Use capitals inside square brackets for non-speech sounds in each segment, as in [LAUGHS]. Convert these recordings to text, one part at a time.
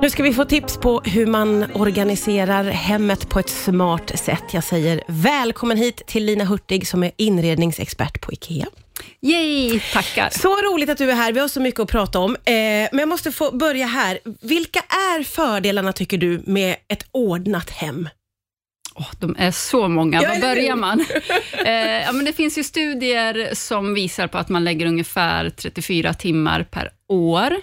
Nu ska vi få tips på hur man organiserar hemmet på ett smart sätt. Jag säger välkommen hit till Lina Hurtig som är inredningsexpert på IKEA. Yay, tackar. Så roligt att du är här. Vi har så mycket att prata om. Eh, men jag måste få börja här. Vilka är fördelarna tycker du med ett ordnat hem? Oh, de är så många. Var börjar man? [LAUGHS] eh, ja, men det finns ju studier som visar på att man lägger ungefär 34 timmar per år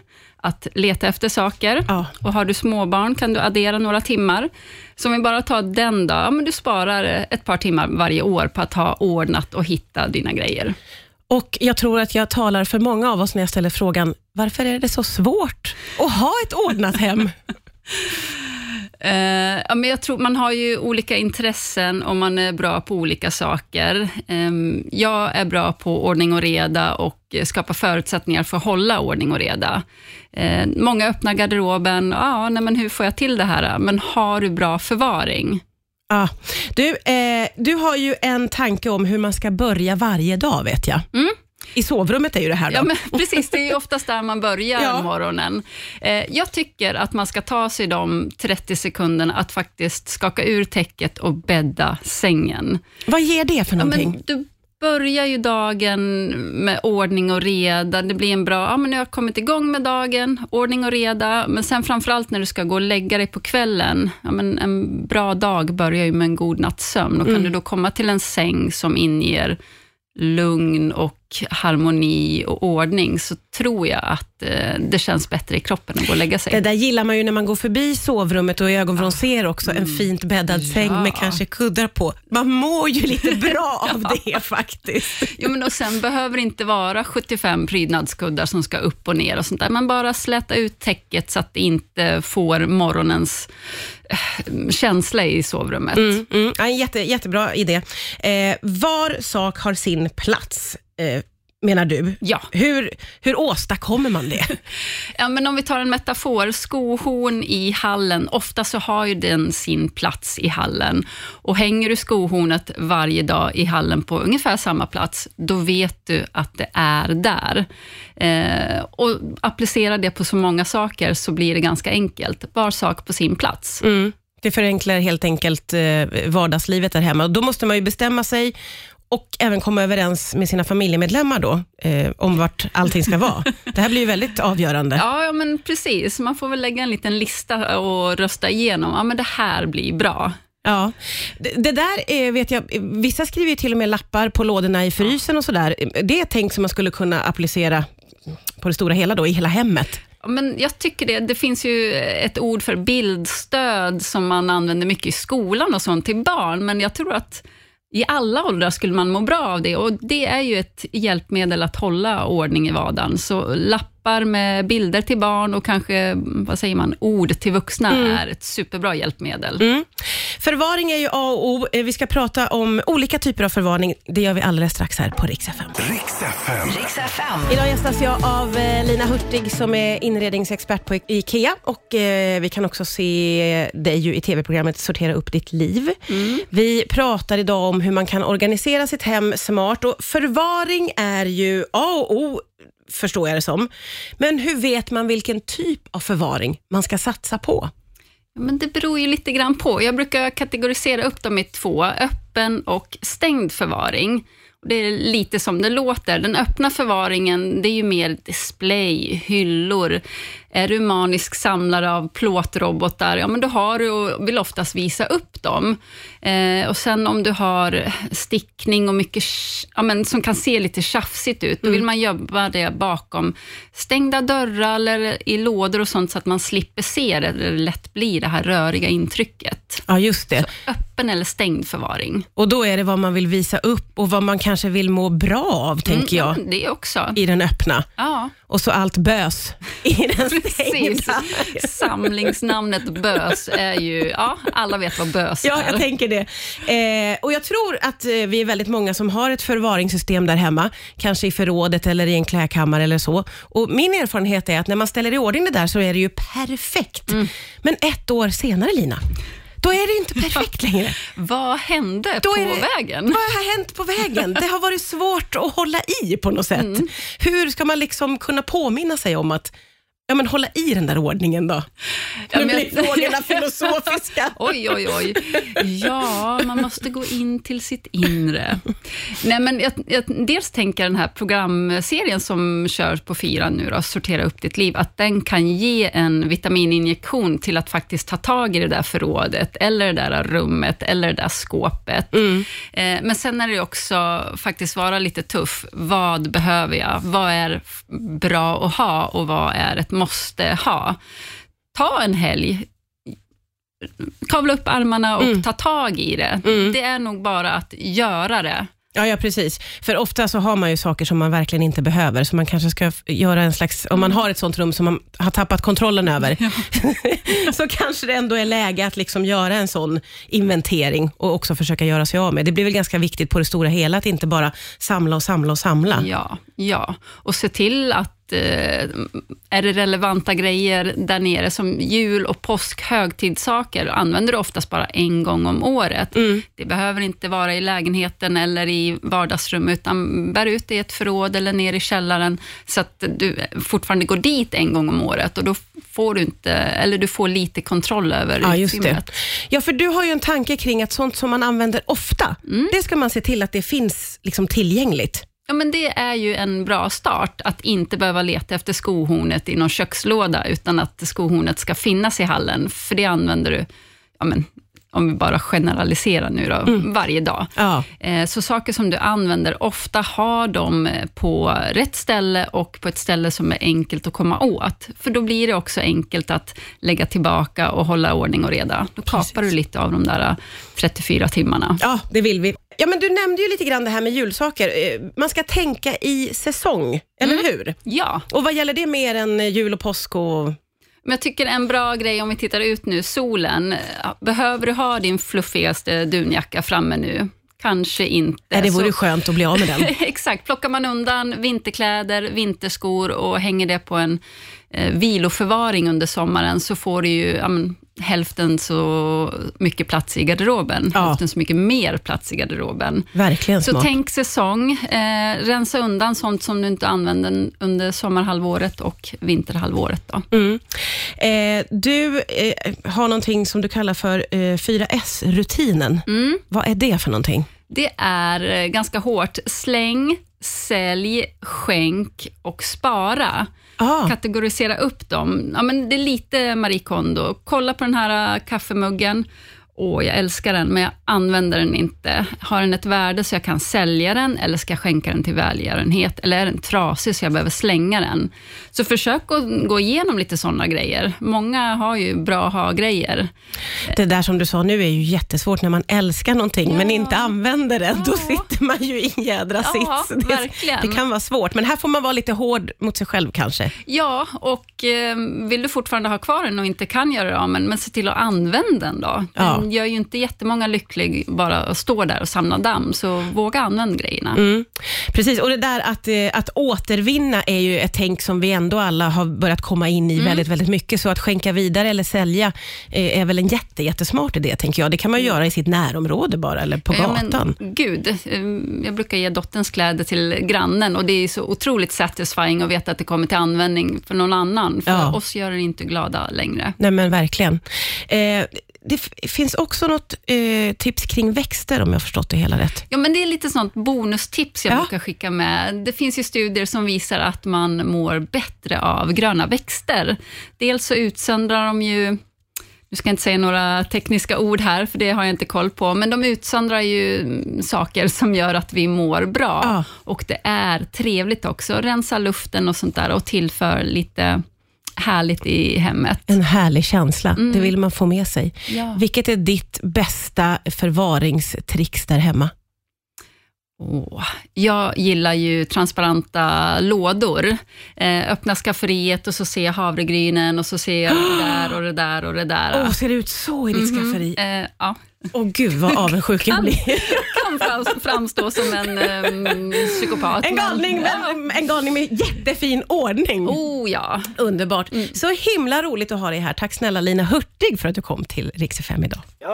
att leta efter saker. Ja. Och Har du småbarn kan du addera några timmar. Så om vi bara tar den då, ja, men du sparar ett par timmar varje år på att ha ordnat och hitta dina grejer. Och jag tror att jag talar för många av oss när jag ställer frågan, varför är det så svårt att ha ett ordnat hem? [LAUGHS] Eh, ja, men jag tror man har ju olika intressen och man är bra på olika saker. Ehm, jag är bra på ordning och reda och skapa förutsättningar för att hålla ordning och reda. Eh, många öppnar garderoben, ja, nej, men hur får jag till det här? Men har du bra förvaring? Ja. Du, eh, du har ju en tanke om hur man ska börja varje dag, vet jag. Mm. I sovrummet är ju det här då. Ja, men [LAUGHS] precis. Det är oftast där man börjar Ja. morgonen. Eh, jag tycker att man ska ta sig de 30 sekunderna att faktiskt skaka ur täcket och bädda sängen. Vad ger det för Ja, någonting? men du börjar ju dagen med ordning och reda. Det blir en bra, ja men nu har jag kommit igång med dagen, ordning och reda. Men sen framförallt när du ska gå och lägga dig på kvällen. Ja, men en bra dag börjar ju med en god natts sömn. Och kan du då komma till en säng som inger lugn och harmoni och ordning, så tror jag att eh, det känns bättre i kroppen att gå och lägga sig. Det där gillar man ju när man går förbi sovrummet och i ögonvrån ser också en fint bäddad säng Ja. med kanske kuddar på. Man mår ju lite [LAUGHS] bra av det faktiskt. Jo, men och sen behöver det inte vara 75 prydnadskuddar som ska upp och ner och sånt där. Man bara släta ut täcket så att det inte får morgonens eh, känsla i sovrummet. Mm, mm. Ja, jätte, jättebra idé. Eh, var sak har sin plats, eh, menar du. Ja. Hur, hur åstadkommer man det? [LAUGHS] ja, men om vi tar en metafor, skohorn i hallen, ofta så har ju den sin plats i hallen. Och hänger du skohornet varje dag i hallen på ungefär samma plats, då vet du att det är där. Eh, och applicera det på så många saker så blir det ganska enkelt. Var sak på sin plats. Mm. Det förenklar helt enkelt eh, vardagslivet där hemma. Och Då måste man ju bestämma sig och även komma överens med sina familjemedlemmar då, eh, om vart allting ska vara. Det här blir ju väldigt avgörande. Ja, men precis. Man får väl lägga en liten lista och rösta igenom. Ja, men det här blir bra. Ja. Det, där eh, vet jag, vissa skriver ju till och med lappar på lådorna i frysen och sådär. Det är tänkt som man skulle kunna applicera på det stora hela då, i hela hemmet. Men jag tycker det. Det finns ju ett ord för bildstöd som man använder mycket i skolan och sånt till barn, men jag tror att i alla åldrar skulle man må bra av det och det är ju ett hjälpmedel att hålla ordning i vardagen. Så lappar med bilder till barn och kanske, vad säger man, ord till vuxna är ett superbra hjälpmedel. Mm. Förvaring är ju A och O. Eh, Vi ska prata om olika typer av förvaring. Det gör vi alldeles strax här på Rix FM. Riks FM. Riks FM. Idag gästas jag av eh, Lina Hurtig som är inredningsexpert på IKEA och eh, vi kan också se dig ju i tv-programmet Sortera upp ditt liv. Vi pratar idag om hur man kan organisera sitt hem smart och förvaring är ju A och O förstår jag det som. Men hur vet man vilken typ av förvaring man ska satsa på? Men det beror ju lite grann på. Jag brukar kategorisera upp dem i två, öppen och stängd förvaring. Det är lite som det låter. Den öppna förvaringen, det är ju mer display, hyllor. Är du manisk samlare av plåtrobotar, ja men då har du och vill oftast visa upp dem. Eh, och sen om du har stickning och mycket, ja men som kan se lite tjafsigt ut, då vill man jobba det bakom stängda dörrar eller i lådor och sånt, så att man slipper se det, där det lätt blir det här röriga intrycket. Ja, just det. Öppen eller stängd förvaring. Och då är det vad man vill visa upp och vad man kanske vill må bra av, tänker jag, Mm, det också. i den öppna. Ja, Och så allt bös i den [LAUGHS] precis. Samlingsnamnet bös är ju, ja, alla vet vad bös Ja, är. jag tänker det. Eh, och Jag tror att eh, vi är väldigt många som har ett förvaringssystem där hemma, kanske i förrådet eller i en klädkammare eller så. Och Min erfarenhet är att när man ställer i ordning det där så är det ju perfekt. Mm. Men ett år senare, Lina, då är det inte perfekt [LAUGHS] längre. Vad hände Då på det, vägen? Vad har hänt på vägen? Det har varit svårt att hålla i på något sätt. Mm. Hur ska man liksom kunna påminna sig om att ja, men hålla i den där ordningen då? Ja, nu blir frågorna filosofiska. [LAUGHS] Oj, oj, oj. Ja, man måste gå in till sitt inre. Nej, men jag, jag, dels tänker den här programserien som körs på fyran nu, då, Sortera upp ditt liv, att den kan ge en vitamininjektion till att faktiskt ta tag i det där förrådet, eller det där rummet, eller det där skåpet. Eh, men sen är det också faktiskt vara lite tuff. Vad behöver jag? Vad är bra att ha och vad är ett måste ha? Ta en helg, kavla upp armarna och ta tag i det. Det är nog bara att göra det. Ja, ja, precis. För ofta så har man ju saker som man verkligen inte behöver, så man kanske ska göra en slags, om man har ett sånt rum som man har tappat kontrollen över, [LAUGHS] så kanske det ändå är läge att liksom göra en sån inventering och också försöka göra sig av med. Det blir väl ganska viktigt på det stora hela, att inte bara samla och samla och samla. Ja, ja. Och se till att är det relevanta grejer där nere, som jul och påsk, högtidssaker, använder du oftast bara en gång om året. Det behöver inte vara i lägenheten eller i vardagsrummet, utan bär ut det i ett förråd eller ner i källaren, så att du fortfarande går dit en gång om året och då får du inte, eller du får lite kontroll över Ja, just det. utrymmet. Ja, för du har ju en tanke kring att sånt som man använder ofta, det ska man se till att det finns liksom tillgängligt. Ja, men det är ju en bra start, att inte behöva leta efter skohornet i någon kökslåda, utan att skohornet ska finnas i hallen, för det använder du, ja, men, om vi bara generaliserar nu då, varje dag. Ja. Eh, Så saker som du använder, ofta har de eh, på rätt ställe och på ett ställe som är enkelt att komma åt. För då blir det också enkelt att lägga tillbaka och hålla ordning och reda. Då kapar du lite av de där eh, 34 timmarna. Ja, det vill vi. Ja, men du nämnde ju lite grann det här med julsaker. Eh, Man ska tänka i säsong, eller hur? Ja, Och vad gäller det mer än eh, jul och påsk och... Men jag tycker en bra grej om vi tittar ut nu, solen. Behöver du ha din fluffigaste dunjacka framme nu? Kanske inte. Nej, det vore Så- skönt att bli av med den. [LAUGHS] Exakt. Plockar man undan vinterkläder, vinterskor och hänger det på en eh, viloförvaring under sommaren, så får du ju ja, men, hälften så mycket plats i garderoben. Ja. Hälften så mycket mer plats i garderoben. Verkligen Så smart. tänk säsong. Eh, rensa undan sånt som du inte använder under sommarhalvåret och vinterhalvåret. Då. Mm. Eh, du eh, har någonting som du kallar för eh, 4S-rutinen. Mm. Vad är det för någonting? Det är eh, ganska hårt. Släng, sälj, skänk och spara. Ah, Kategorisera upp dem. Ja, men det är lite Marie Kondo. Kolla på den här äh, kaffemuggen. Åh, jag älskar den, men jag använder den inte. Har den ett värde så jag kan sälja den, eller ska jag skänka den till välgörenhet? Eller är den trasig så jag behöver slänga den? Så försök att gå igenom lite sådana grejer. Många har ju bra ha-grejer. det där som du sa nu är ju jättesvårt när man älskar någonting men Ja. inte använder det. Då Ja. sitter man ju i en jädra Ja, sits. Det, det kan vara svårt, men här får man vara lite hård mot sig själv kanske. Ja, och eh, vill du fortfarande ha kvar den och inte kan göra det av men, men se till att använda den då. Ja. Den gör ju inte jättemånga lycklig bara att stå där och samla damm, så våga använda grejerna. Mm. Precis, och det där att, eh, att återvinna är ju ett tänk som vi ändå alla har börjat komma in Mm. i väldigt, väldigt mycket. Så att skänka vidare eller sälja eh, är väl en jätte, jättesmart idé, tänker jag. Det kan man ju göra i sitt närområde bara, eller på Mm. Gatan. men, gud, eh, jag brukar ge dotterns kläder till grannen och det är så otroligt satisfying att veta att det kommer till användning för någon annan. För Ja. oss gör det inte glada längre. Nej, men verkligen. Eh, det finns också något eh, tips kring växter, om jag har förstått det hela rätt. Ja, men det är lite sånt bonustips jag Ja. brukar skicka med. Det finns ju studier som visar att man mår bättre av gröna växter. Dels så utsöndrar de ju nu ska jag inte säga några tekniska ord här, för det har jag inte koll på, men de utsöndrar ju saker som gör att vi mår bra. Ja. Och det är trevligt också, rensa luften och sånt där och tillför lite härligt i hemmet. En härlig känsla, det vill man få med sig. Ja. Vilket är ditt bästa förvaringstricks där hemma? Åh, jag gillar ju transparenta lådor. Eh, öppna skafferiet och så ser jag havregrynen och så ser jag det där och det där och det där. Åh, ser det ut så i ditt skafferi? Eh, ja, Åh gud vad avundsjuk jag blir. kan fram- framstå som en um, psykopat. En men- galning, Ja. men, en galning med jättefin ordning. Oh ja. Underbart. Så himla roligt att ha dig här. Tack snälla Lina Hurtig för att du kom till Rix FM idag. My